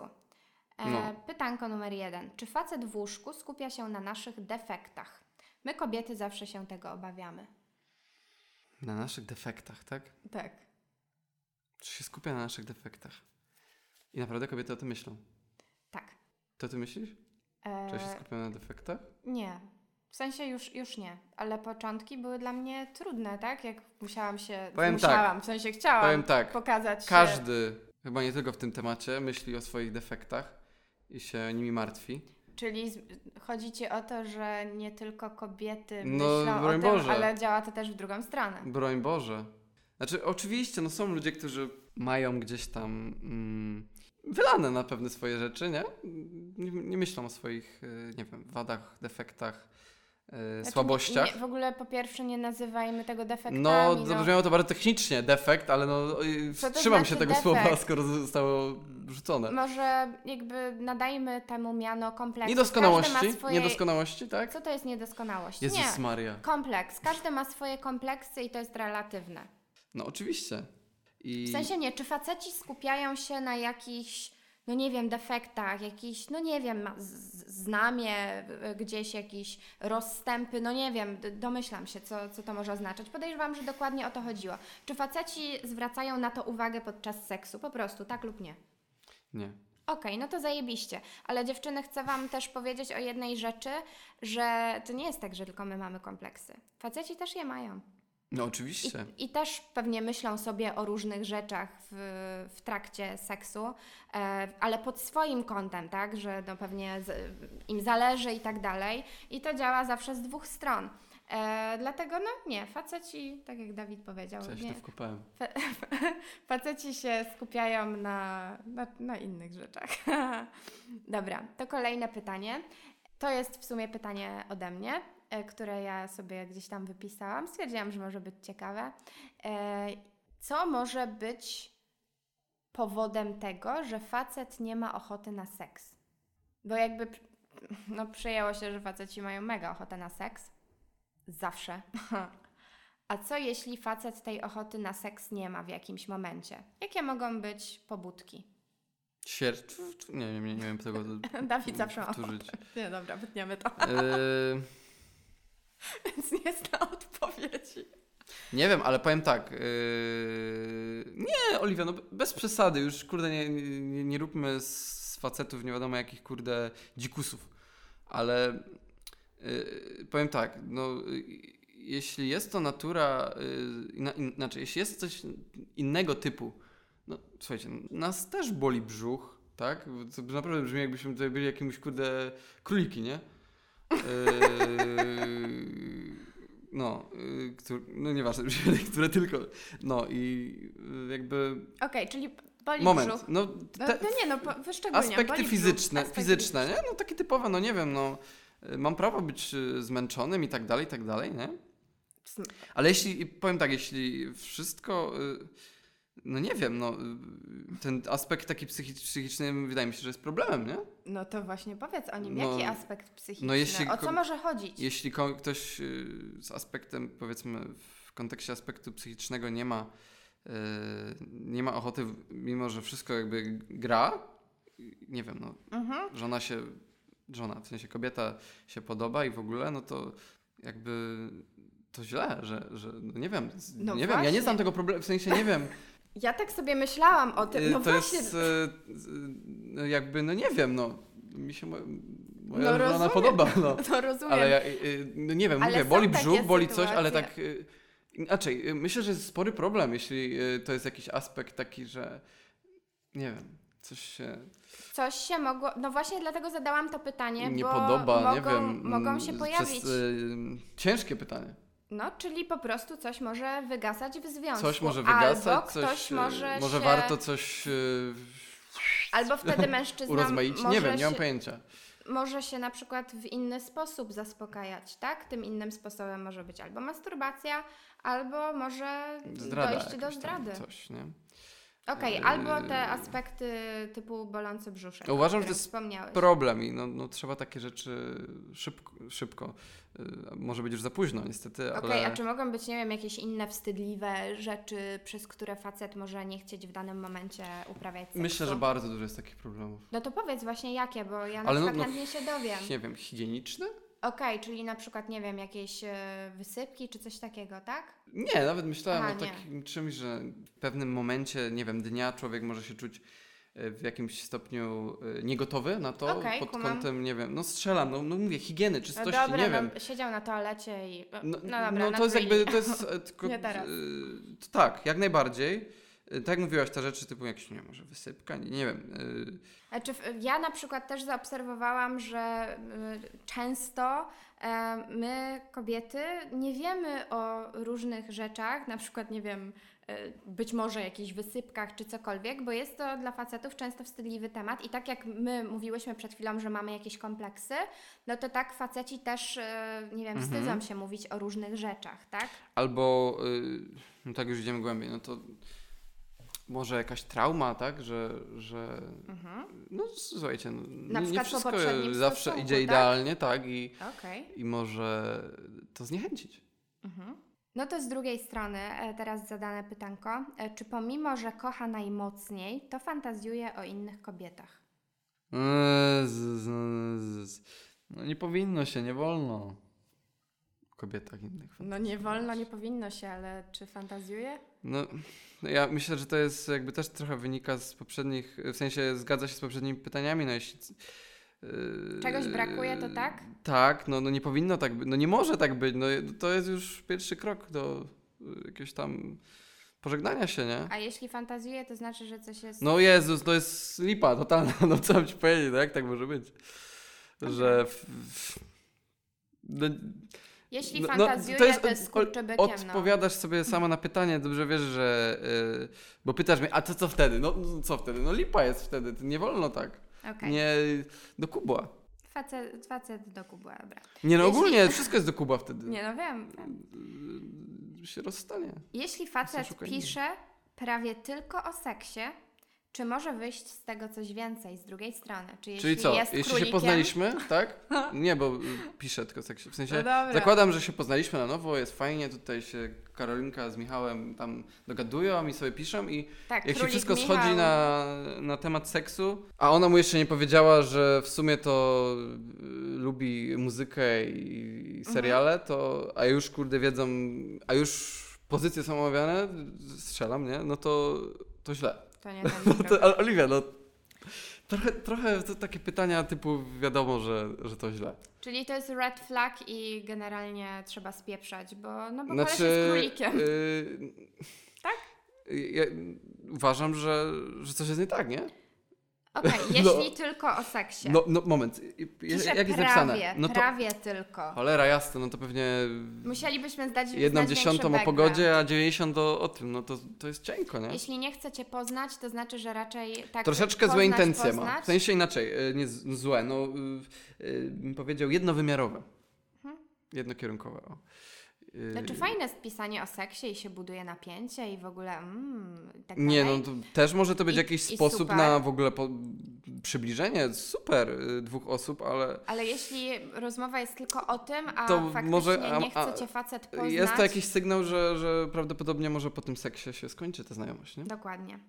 E, No. Pytanko numer jeden. Czy facet w łóżku skupia się na naszych defektach? My kobiety zawsze się tego obawiamy. Na naszych defektach, tak? Tak. Czy się skupia na naszych defektach? I naprawdę kobiety o tym myślą. Tak. To ty myślisz? E, Czy ja się skupiam na defektach? nie. W sensie już, już nie, ale początki były dla mnie trudne, tak? Jak musiałam się. Powiem musiałam, w sensie chciałam Powiem tak, pokazać. się- każdy, chyba nie tylko w tym temacie, myśli o swoich defektach i się nimi martwi. Czyli chodzi ci o to, że nie tylko kobiety No, myślą o broń tym, Boże. ale działa to też w drugą stronę. Broń Boże. Znaczy, oczywiście, no są ludzie, którzy mają gdzieś tam mm, wylane na pewne swoje rzeczy, nie? Nie, nie myślą o swoich, y, nie wiem, wadach, defektach, y, Znaczy, słabościach. Nie, w ogóle po pierwsze nie nazywajmy tego defektami. No, no. zabrzmiało to bardzo technicznie, defekt, ale no, wstrzymam znaczy się tego defekt? słowa, skoro zostało rzucone. Może jakby nadajmy temu miano kompleksu. Niedoskonałości, swoje... niedoskonałości, tak? Co to jest niedoskonałość? Jezus nie. Maria. Kompleks. Każdy ma swoje kompleksy i to jest relatywne. No oczywiście. I... W sensie nie, czy faceci skupiają się na jakichś, no nie wiem, defektach, jakiś, no nie wiem, znamie, y, gdzieś jakieś rozstępy, no nie wiem, domyślam się, co, co to może oznaczać. Podejrzewam, że dokładnie o to chodziło. Czy faceci zwracają na to uwagę podczas seksu? Po prostu, tak lub nie? Nie. Okej, no to zajebiście. Ale dziewczyny, chcę Wam też powiedzieć o jednej rzeczy, że to nie jest tak, że tylko my mamy kompleksy. Faceci też je mają. No oczywiście. I, I też pewnie myślą sobie o różnych rzeczach w, w trakcie seksu, e, ale pod swoim kątem, tak, że no pewnie z, im zależy i tak dalej. I to działa zawsze z dwóch stron. E, dlatego no nie, faceci, tak jak Dawid powiedział, się nie, to wkopałem. faceci się skupiają na, na, na innych rzeczach. Dobra, to kolejne pytanie. To jest w sumie pytanie ode mnie, które ja sobie gdzieś tam wypisałam. Stwierdziłam, że może być ciekawe. E, Co może być powodem tego, że facet nie ma ochoty na seks? Bo jakby no, przyjęło się, że faceci mają mega ochotę na seks. Zawsze. A co jeśli facet tej ochoty na seks nie ma w jakimś momencie? Jakie mogą być pobudki? Świercz. Nie, nie, nie, nie wiem tego. Dawid zawsze ma. Nie, dobra, wytniemy to. Yy, Więc nie zna odpowiedzi. nie wiem, ale powiem tak. Yy, nie, Oliwia, no bez przesady. Już kurde, nie, nie, nie róbmy z facetów nie wiadomo jakich kurde dzikusów. Ale yy, powiem tak, no. Yy, jeśli jest to natura, yy, inna, in, znaczy, jeśli jest coś innego typu, no słuchajcie, nas też boli brzuch, tak? To naprawdę brzmi jakbyśmy tutaj byli jakimś kurde króliki, nie? Yy, no, yy, któr, no nieważne, które tylko, no i yy, jakby Okej, czyli boli moment, brzuch. no No, te, no nie, no wyszczególniam. aspekty boli brzuch, fizyczne, aspekty fizyczne, nie? No takie typowe, no nie wiem, no yy, mam prawo być yy, zmęczonym i tak dalej, i tak dalej, nie? fizyczne. Ale jeśli, powiem tak, jeśli wszystko, y, no nie wiem, no ten aspekt taki psychi- psychiczny wydaje mi się, że jest problemem, nie? No to właśnie powiedz o nim. No, Jaki aspekt psychiczny? no jeśli o co może chodzić? Jeśli ktoś y, z aspektem, powiedzmy, w kontekście aspektu psychicznego nie ma, y, nie ma ochoty, mimo że wszystko jakby gra, nie wiem, no, Mhm. żona się, żona, w sensie kobieta się podoba i w ogóle, no to jakby to źle, że, że no nie wiem, No nie wiem, ja nie właśnie. znam tego problemu, w sensie nie wiem, Ja tak sobie myślałam o tym. Y, No to właśnie. jest y, y, jakby, no nie wiem, no mi się mo- moja No żona rozumiem. podoba. No. To rozumiem. Ale ja, no nie wiem, Ale mówię, boli brzuch, boli coś, ale sytuacje. tak... y, Inaczej, myślę, że jest spory problem, jeśli to jest jakiś aspekt taki, że nie wiem, coś się Coś się mogło. No właśnie dlatego zadałam to pytanie, nie bo podoba, mogą, nie wiem. mogą się mm, pojawić. Przez, ciężkie pytanie. No, czyli po prostu coś może wygasać w związku. Coś może Albo wygasać, ktoś coś, y, może może się... warto coś y, Albo wtedy mężczyzna urozmaicić. może Nie wiem, nie mam pojęcia. może się na przykład w inny sposób zaspokajać, tak? Tym innym sposobem może być albo masturbacja, albo może Zdrada dojść do zdrady. Coś, nie? Okej, Yy. albo te aspekty typu bolący brzuszek. Uważam, że to jest. Problem i no, no, trzeba takie rzeczy szybko, szybko. Y, może być już za późno niestety, Okej, ale... a czy mogą być, nie wiem, jakieś inne wstydliwe rzeczy, przez które facet może nie chcieć w danym momencie uprawiać seksu? Myślę, że bardzo dużo jest takich problemów. No to powiedz właśnie jakie, bo ja na Ale no- przykład no, chętnie się dowiem. Nie wiem, higieniczne? Okej, czyli na przykład, nie wiem, jakieś e, wysypki czy coś takiego, tak? Nie, nawet myślałem Aha, o nie. takim czymś, że w pewnym momencie, nie wiem, dnia człowiek może się czuć e, w jakimś stopniu e, niegotowy na to, Okej, pod kumam. kątem, nie wiem, no strzelam, no, no mówię, higieny, No czystości, dobra, nie no, wiem. siedział na toalecie i... No, No, no dobra, no to jest jakby, to jest tylko, Nie teraz. tak, jak najbardziej. E, Tak jak mówiłaś, te rzeczy typu jakieś, nie wiem, może wysypka, nie, nie wiem. e, Znaczy, ja na przykład też zaobserwowałam, że y, często e, my, kobiety, nie wiemy o różnych rzeczach, na przykład, nie wiem, y, być może jakichś wysypkach czy cokolwiek, bo jest to dla facetów często wstydliwy temat i tak jak my mówiłyśmy przed chwilą, że mamy jakieś kompleksy, no to tak faceci też, y, nie wiem, Mhm. wstydzą się mówić o różnych rzeczach, tak? Albo, y, no tak już idziemy głębiej, no to może jakaś trauma, tak, że, że no słuchajcie, no, Na nie, wszystko zawsze stosunku, idzie tak? idealnie, tak, i, Okej. i może to zniechęcić. Mhm. No to z drugiej strony e, teraz zadane pytanko. E, Czy pomimo, że kocha najmocniej, to fantazjuje o innych kobietach? Z- No nie powinno się, nie wolno. Kobietach innych. No nie wolno, nie powinno się, ale czy fantazjuje? No ja myślę, że to jest jakby też trochę wynika z poprzednich, w sensie zgadza się z poprzednimi pytaniami, no jeśli... yy, Czegoś brakuje, to tak? Tak, no, no nie powinno tak być, no nie może tak być, no to jest już pierwszy krok do y, jakiegoś tam pożegnania się, nie? A jeśli fantazjuje, to znaczy, że coś jest... No Jezus, to jest lipa totalna, no co mam ci powiedzieć, no jak tak może być? Że... W, w, no, Jeśli no, no, fantazjuje, to jest, no. Odpowiadasz sobie sama na pytanie, dobrze wiesz, że... y, bo pytasz mnie, a to co wtedy? No no co wtedy? No lipa jest wtedy, nie wolno tak. Okej. Nie, do kubła. Facet, facet do kubła, dobra. Nie no Jeśli- ogólnie, wszystko jest do kubła wtedy. Nie no wiem. wiem. Y, się rozstanie. Jeśli facet pisze prawie tylko o seksie, czy może wyjść z tego coś więcej z drugiej strony? Czy Czyli co, jeśli królikiem, się poznaliśmy, tak? Nie, bo y, piszę tylko seksie. W sensie No zakładam, że się poznaliśmy na nowo, jest fajnie, tutaj się Karolinka z Michałem tam dogadują i sobie piszą i tak, jak się wszystko Michał, schodzi na, na temat seksu, a ona mu jeszcze nie powiedziała, że w sumie to y, lubi muzykę i Mhm. seriale, to a już kurde wiedzą, a już pozycje są omawiane, strzelam, nie? No to, to źle. To nie ten No to, ale Oliwia, no trochę, trochę to takie pytania typu wiadomo, że, że to źle. Czyli to jest red flag i generalnie trzeba spieprzać, bo, no bo Znaczy, jest królikiem. y, Tak? Ja uważam, że, że coś jest nie tak, nie? Okej, jeśli tylko o seksie. No, no moment, Pisze jak jest prawie, napisane? No to prawie tylko. cholera jasne, no to pewnie Musielibyśmy zdać jedną dziesiątą o pogodzie, a 90 o, o tym, no to, to jest cienko, nie? Jeśli nie chce Cię poznać, to znaczy, że raczej tak Troszeczkę złe poznać, intencje ma. poznać. W sensie inaczej, y, nie złe, no y, y, bym powiedział jednowymiarowe. Jednokierunkowe, o. Y, Znaczy fajne jest pisanie o seksie i się buduje napięcie i w ogóle mm, tak Nie, dalej. no to też może to być I- jakiś i sposób super. na w ogóle po, przybliżenie, super, y, dwóch osób, ale Ale jeśli rozmowa jest tylko o tym, a To faktycznie może- a- nie chce a- Cię facet poznać... jest to jakiś sygnał, że, że prawdopodobnie może po tym seksie się skończy ta znajomość, nie? Dokładnie.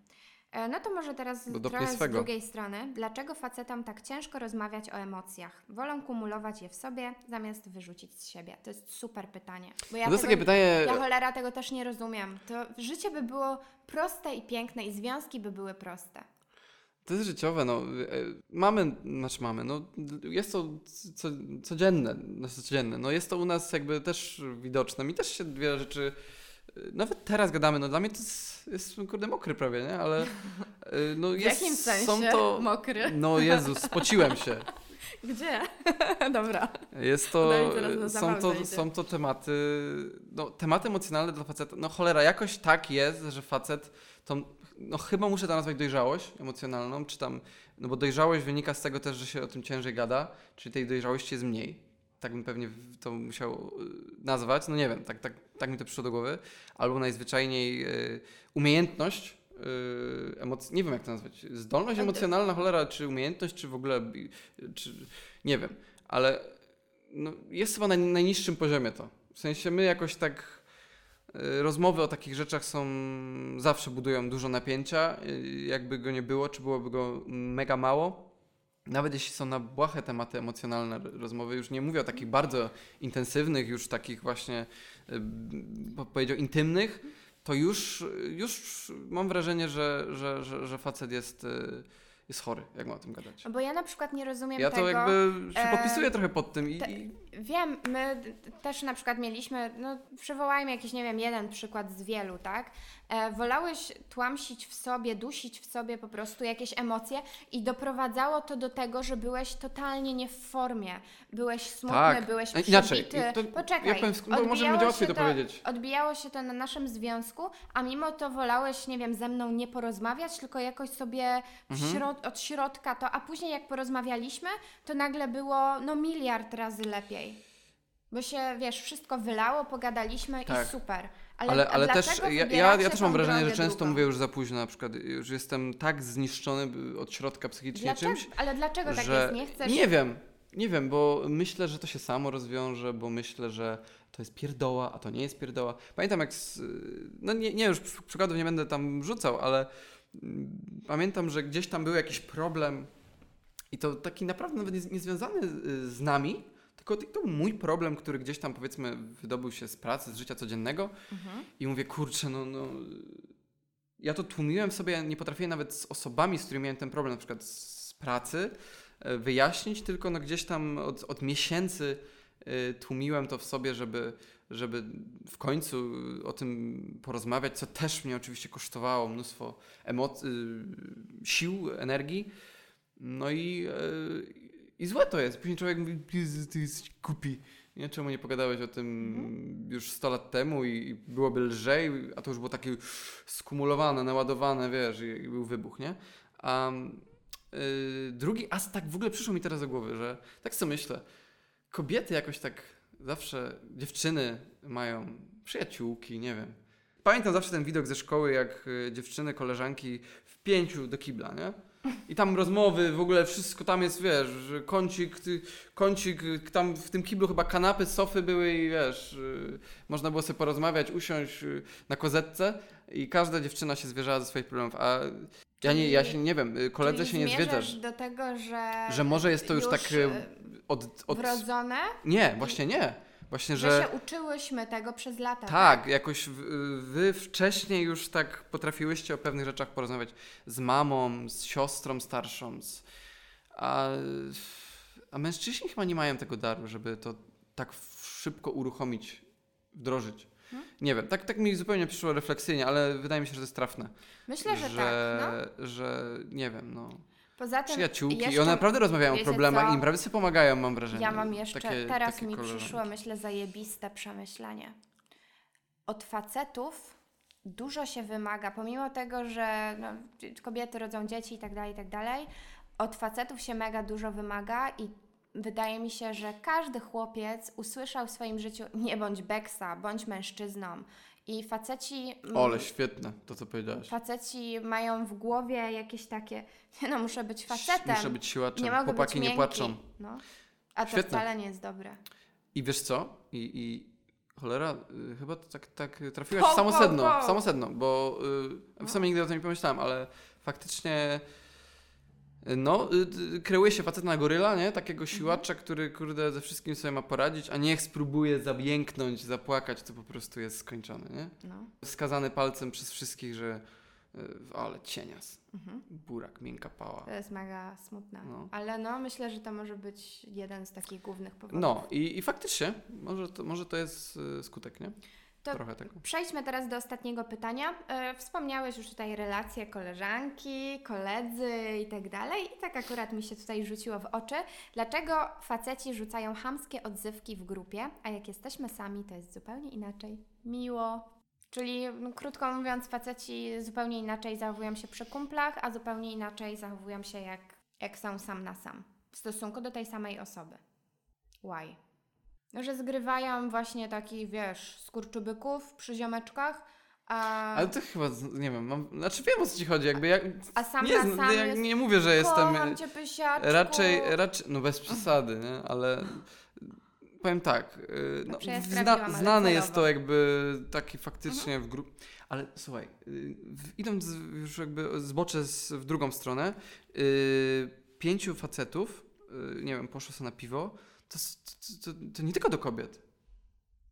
E, No to może teraz trochę z swego. drugiej strony. Dlaczego facetom tak ciężko rozmawiać o emocjach? Wolą kumulować je w sobie, zamiast wyrzucić z siebie? To jest super pytanie. Bo ja to jest tego, takie pytanie, Ja cholera tego też nie rozumiem. To życie by było proste i piękne i związki by były proste. To jest życiowe, no. e, Mamy, znaczy mamy, no jest to co, codzienne, znaczy codzienne. No jest to u nas jakby też widoczne. Mi też się wiele rzeczy, nawet teraz gadamy, no dla mnie to jest, jest kurde mokry prawie, nie? Ale e, no W jest, jakim sensie? są to, Mokry. no Jezus, spociłem się. Gdzie? Dobra. Jest to, są, to, są to tematy, no tematy emocjonalne dla faceta, no cholera, jakoś tak jest, że facet, to, no chyba muszę to nazwać dojrzałość emocjonalną, czy tam, no bo dojrzałość wynika z tego też, że się o tym ciężej gada, czyli tej dojrzałości jest mniej. Tak bym pewnie to musiał y, nazwać, no nie wiem, tak, tak, tak mi to przyszło do głowy. Albo najzwyczajniej y, umiejętność, y, emoc- nie wiem jak to nazwać, zdolność emocjonalna, cholera, czy umiejętność, czy w ogóle, czy, nie wiem, ale no, jest chyba na najniższym poziomie to. W sensie my jakoś tak rozmowy o takich rzeczach są zawsze budują dużo napięcia, jakby go nie było, czy byłoby go mega mało. Nawet jeśli są na błahe tematy emocjonalne rozmowy, już nie mówię o takich bardzo intensywnych, już takich właśnie, y, powiedział, intymnych, to już, już mam wrażenie, że, że, że, że facet jest, y, jest chory, jak ma o tym gadać. Bo ja na przykład nie rozumiem Ja tego. to jakby się e, podpisuję trochę pod tym i, te- i Wiem, my też na przykład mieliśmy, no przywołajmy jakiś, nie wiem, jeden przykład z wielu, tak? E, wolałeś tłamsić w sobie, dusić w sobie po prostu jakieś emocje i doprowadzało to do tego, że byłeś totalnie nie w formie. Byłeś smutny, Tak. byłeś E, inaczej, przybity. to- Poczekaj, ja powiem, bo może odbijało będzie łatwiej się to powiedzieć. Odbijało się to na naszym związku, a mimo to wolałeś, nie wiem, ze mną nie porozmawiać, tylko jakoś sobie Mhm. środ- od środka to, a później jak porozmawialiśmy, to nagle było no miliard razy lepiej. Bo się, wiesz, wszystko wylało, pogadaliśmy Tak. i super. Ale, Ale, ale też ja, ja, też mam wrażenie, że często drugą? mówię już za późno na przykład, już jestem tak zniszczony od środka psychicznie Dlaczego? czymś, Ale dlaczego tak jest? Nie chcesz... nie wiem, nie wiem, bo myślę, że to się samo rozwiąże, bo myślę, że to jest pierdoła, a to nie jest pierdoła. Pamiętam jak, z, no nie, nie już przy- przykładów nie będę tam rzucał, ale mm, pamiętam, że gdzieś tam był jakiś problem i to taki naprawdę nawet nie, niezwiązany z- z nami, tylko to był mój problem, który gdzieś tam powiedzmy wydobył się z pracy, z życia codziennego Mhm. i mówię, kurczę, no, no. Ja to tłumiłem sobie, ja nie potrafiłem nawet z osobami, z którymi miałem ten problem, na przykład z pracy, e, wyjaśnić, tylko no gdzieś tam od, od miesięcy e, tłumiłem to w sobie, żeby, żeby w końcu o tym porozmawiać, co też mnie oczywiście kosztowało mnóstwo emocji, sił, energii. No i, e, i złe to jest. Później człowiek mówi, ty jesteś kupi. Nie, czemu nie pogadałeś o tym już 100 lat temu i i byłoby lżej, a to już było takie skumulowane, naładowane, wiesz, i, i był wybuch, nie? A y, drugi aspekt w ogóle przyszło mi teraz do głowy, że tak sobie myślę, kobiety jakoś tak zawsze, dziewczyny mają przyjaciółki, nie wiem. Pamiętam zawsze ten widok ze szkoły, jak y, dziewczyny, koleżanki w pięciu do kibla, nie? I tam rozmowy, w ogóle wszystko tam jest, wiesz, kącik, kącik, y, tam w tym kiblu chyba kanapy, sofy były i wiesz, y, można było sobie porozmawiać, usiąść y, na kozetce i każda dziewczyna się zwierzała ze swoich problemów, a ja nie, ja się nie wiem, koledze się nie zwiedzasz. do tego, że... Że może jest to już tak, y, e, Od, od... Wrodzone? Nie, właśnie nie. Właśnie, Że... że... się uczyłyśmy tego przez lata. Tak, jakoś w- wy wcześniej już tak potrafiłyście o pewnych rzeczach porozmawiać z mamą, z siostrą starszą, z, a, a mężczyźni chyba nie mają tego daru, żeby to tak szybko uruchomić, wdrożyć. Hmm? Nie wiem, tak, tak mi zupełnie przyszło refleksyjnie, ale wydaje mi się, że to jest trafne. Myślę, że, że, tak. No. że nie wiem, no. Poza tym Przyjaciółki, i one naprawdę rozmawiają o problemach co? i im prawie sobie pomagają, mam wrażenie. Ja mam jeszcze, Takie- teraz takie mi koleżanki. przyszło, myślę, zajebiste przemyślenie. Od facetów dużo się wymaga, pomimo tego, że no, kobiety rodzą dzieci i tak dalej, i tak dalej, od facetów się mega dużo wymaga i wydaje mi się, że każdy chłopiec usłyszał w swoim życiu nie bądź beksa, bądź mężczyzną. I faceci... Ole, świetne to, co powiedziałaś. Faceci mają w głowie jakieś takie, nie no, muszę być facetem. Muszę być siłaczem. Nie Chłopaki być nie płaczą. No. A to Świetne. wcale nie jest dobre. I wiesz co? I, i cholera, y, chyba to tak, tak trafiłaś Po, w samo sedno, w samo sedno, bo y, No. w sumie nigdy o tym nie pomyślałem, ale faktycznie no, y, kreuje się facet na goryla, nie? Takiego siłacza, który kurde ze wszystkim sobie ma poradzić, a niech spróbuje zabięknąć, zapłakać, to po prostu jest skończony, nie? No. Skazany palcem przez wszystkich, że Y, Ale cienias. Mhm. Burak, miękka pała. To jest mega smutne. No. Ale no, myślę, że to może być jeden z takich głównych powodów. No i, i faktycznie, może to, może to jest y, skutek, nie? To Trochę tego. Przejdźmy teraz do ostatniego pytania. E, Wspomniałeś już tutaj relacje koleżanki, koledzy i tak dalej. I tak akurat mi się tutaj rzuciło w oczy. Dlaczego faceci rzucają chamskie odzywki w grupie, a jak jesteśmy sami, to jest zupełnie inaczej. Miło. Czyli krótko mówiąc, faceci zupełnie inaczej zachowują się przy kumplach, a zupełnie inaczej zachowują się jak, jak są sam na sam w stosunku do tej samej osoby. Why? Że zgrywają właśnie takich, wiesz, skurczybyków przy ziomeczkach, a, Ale to chyba, nie wiem, mam, znaczy wiem o co ci chodzi, jakby ja a sam nie, na sam ja jest nie mówię, że jestem cię, pysiaczku. raczej, raczej, no bez przesady, nie? ale powiem tak, y, no, ja zna, znane jest to jakby taki faktycznie w grupie, ale słuchaj, y, idąc już jakby zbocze z, w drugą stronę, y, pięciu facetów, y, nie wiem, poszło sobie na piwo, to, to, to, to nie tylko do kobiet.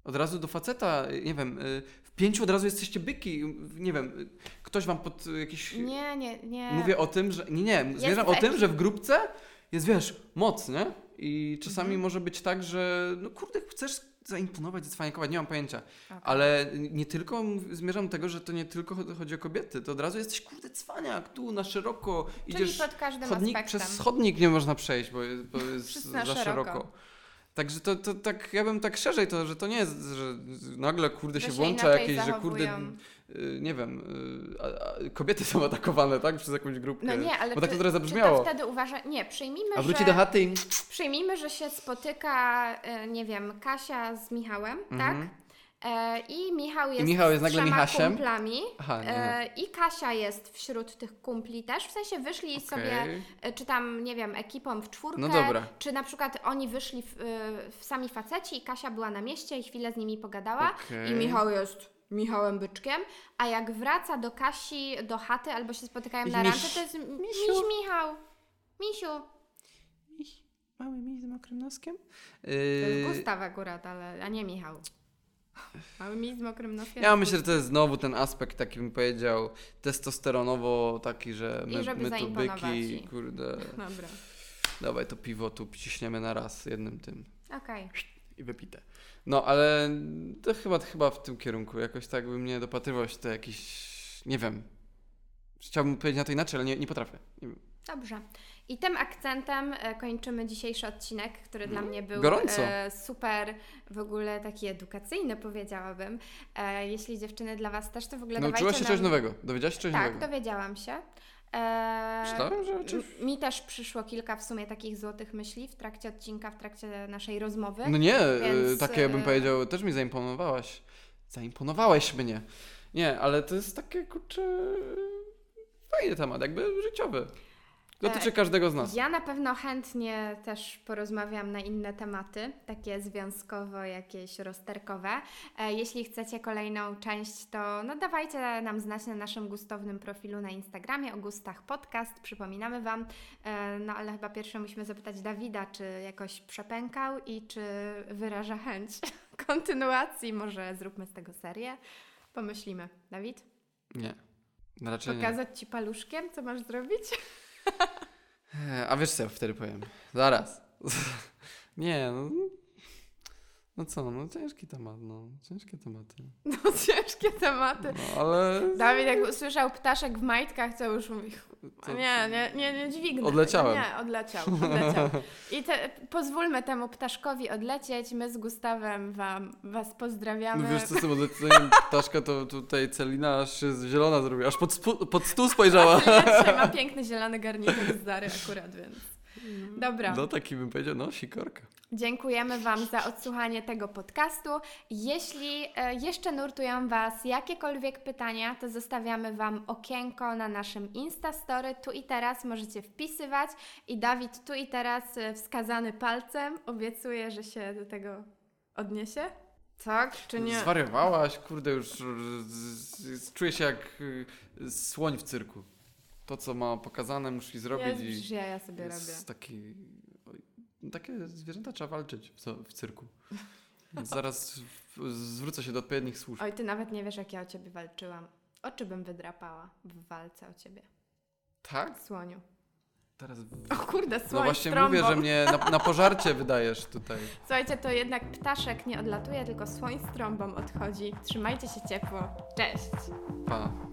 Od razu do faceta, nie wiem, y, w pięciu od razu jesteście byki, y, nie wiem, y, ktoś wam pod jakieś... Nie, nie, nie. Mówię o tym, że. Nie, nie, zmierzam w o tym, że w grupce jest, wiesz, moc, nie? I czasami Mhm. może być tak, że no kurde, chcesz zaimponować, zacwaniakować, nie mam pojęcia. Okej. Ale nie tylko zmierzam do tego, że to nie tylko cho- chodzi o kobiety, to od razu jesteś kurde cwaniak, tu na szeroko, Czyli idziesz pod każdym chodnik, aspektem. przez chodnik nie można przejść, bo jest, bo jest za szeroko. szeroko. Także to, to tak, ja bym tak szerzej to, że to nie jest, że nagle kurde Że się włącza jakieś, że kurde, zachowują. Nie wiem, y, kobiety są atakowane, tak, przez jakąś grupkę. No nie, ale Bo tak to czy zabrzmiało. to wtedy uważa... Nie, przyjmijmy, A wróci że... do chaty i... Przyjmijmy, że się spotyka, e, nie wiem, Kasia z Michałem, Mhm. tak? I Michał jest, Michał jest z nagle Michasiem? kumplami. Aha, nie. E, I Kasia jest wśród tych kumpli też, w sensie wyszli sobie, Okej. e, czy tam, nie wiem, ekipą w czwórkę, No dobra. czy na przykład oni wyszli w, w sami faceci i Kasia była na mieście i chwilę z nimi pogadała Okej. i Michał jest Michałem Byczkiem, a jak wraca do Kasi, do chaty albo się spotykają na Miś- randce, to jest Misiu. Miś Michał, Misiu. Mały miś z mokrym noskiem? To jest Yy, Gustaw akurat, ale, a nie Michał. Mały mi z mokrym noskiem. ja myślę, że to jest znowu ten aspekt, taki bym powiedział, testosteronowo taki, że I my, żeby my tu byki, i- kurde, Dobra. dawaj to piwo tu ciśniemy na raz jednym tym Okej. I wypite. No, ale to chyba, chyba w tym kierunku, jakoś tak bym nie dopatrywał się to jakiś, nie wiem, chciałbym powiedzieć na to inaczej, ale nie, nie potrafię. Nie wiem. Dobrze. I tym akcentem e, kończymy dzisiejszy odcinek, który dla mnie był gorąco. e, super, w ogóle taki edukacyjny, powiedziałabym. E, jeśli dziewczyny dla Was też, to w ogóle Nauczyłaś dawajcie się nam... czegoś nowego, dowiedziałaś się czegoś Tak, nowego. dowiedziałam się. E, Myślałem, że czy... Mi też przyszło kilka w sumie takich złotych myśli w trakcie odcinka, w trakcie naszej rozmowy. No nie, Więc, y, takie bym y- powiedział, też mi zaimponowałaś. Zaimponowałeś mnie. Nie, ale to jest takie, kurczę, fajny temat, jakby życiowy. Dotyczy każdego z nas. Ja na pewno chętnie też porozmawiam na inne tematy, takie związkowo, jakieś rozterkowe. E, Jeśli chcecie kolejną część, to no dawajcie nam znać na naszym gustownym profilu na Instagramie o gustach podcast. Przypominamy Wam. E, No ale chyba pierwsze musimy zapytać Dawida, czy jakoś przepękał i czy wyraża chęć kontynuacji. Może zróbmy z tego serię. Pomyślimy. Dawid? Nie. Raczej nie. Pokazać Ci paluszkiem, co masz zrobić? A wiesz co ja wtedy powiem? Zaraz. nie, no... No co, no ciężki temat, no. Ciężkie tematy. No ciężkie tematy. No, ale... Dawid jak usłyszał ptaszek w majtkach, to już mówi, To- nie, nie, nie, nie dźwignę. Odleciałem. Nie, odleciał, odleciał. I te, pozwólmy temu ptaszkowi odlecieć, my z Gustawem wam, Was pozdrawiamy. No wiesz co, z tym odleceniem ptaszka to tutaj Celina aż się zielona zrobiła, aż pod, spu- pod stół spojrzała. Dzisiaj ma piękny zielony garnitur z Zary akurat, więc... Dobra. No taki bym powiedział, no sikorka. Dziękujemy Wam za odsłuchanie tego podcastu. Jeśli e, jeszcze nurtują Was jakiekolwiek pytania, to zostawiamy Wam okienko na naszym Instastory. Tu i teraz możecie wpisywać i Dawid tu i teraz e, wskazany palcem obiecuje, że się do tego odniesie. Tak, czy nie? Zwariowałaś, kurde, już czuję się jak y, słoń w cyrku. To, co ma pokazane, musi zrobić Jezu, i ja, ja sobie robię. jest taki... oj, Takie zwierzęta trzeba walczyć w, w cyrku. Więc zaraz w, zwrócę się do odpowiednich służb. Oj, Ty nawet nie wiesz, jak ja o Ciebie walczyłam. Oczy bym wydrapała w walce o ciebie. Tak? Słoniu. Teraz. O kurde, słoń No właśnie trąbą. mówię, że mnie na, na pożarcie wydajesz tutaj. Słuchajcie, to jednak ptaszek nie odlatuje, tylko słoń z trąbą odchodzi. Trzymajcie się ciepło. Cześć! Pa.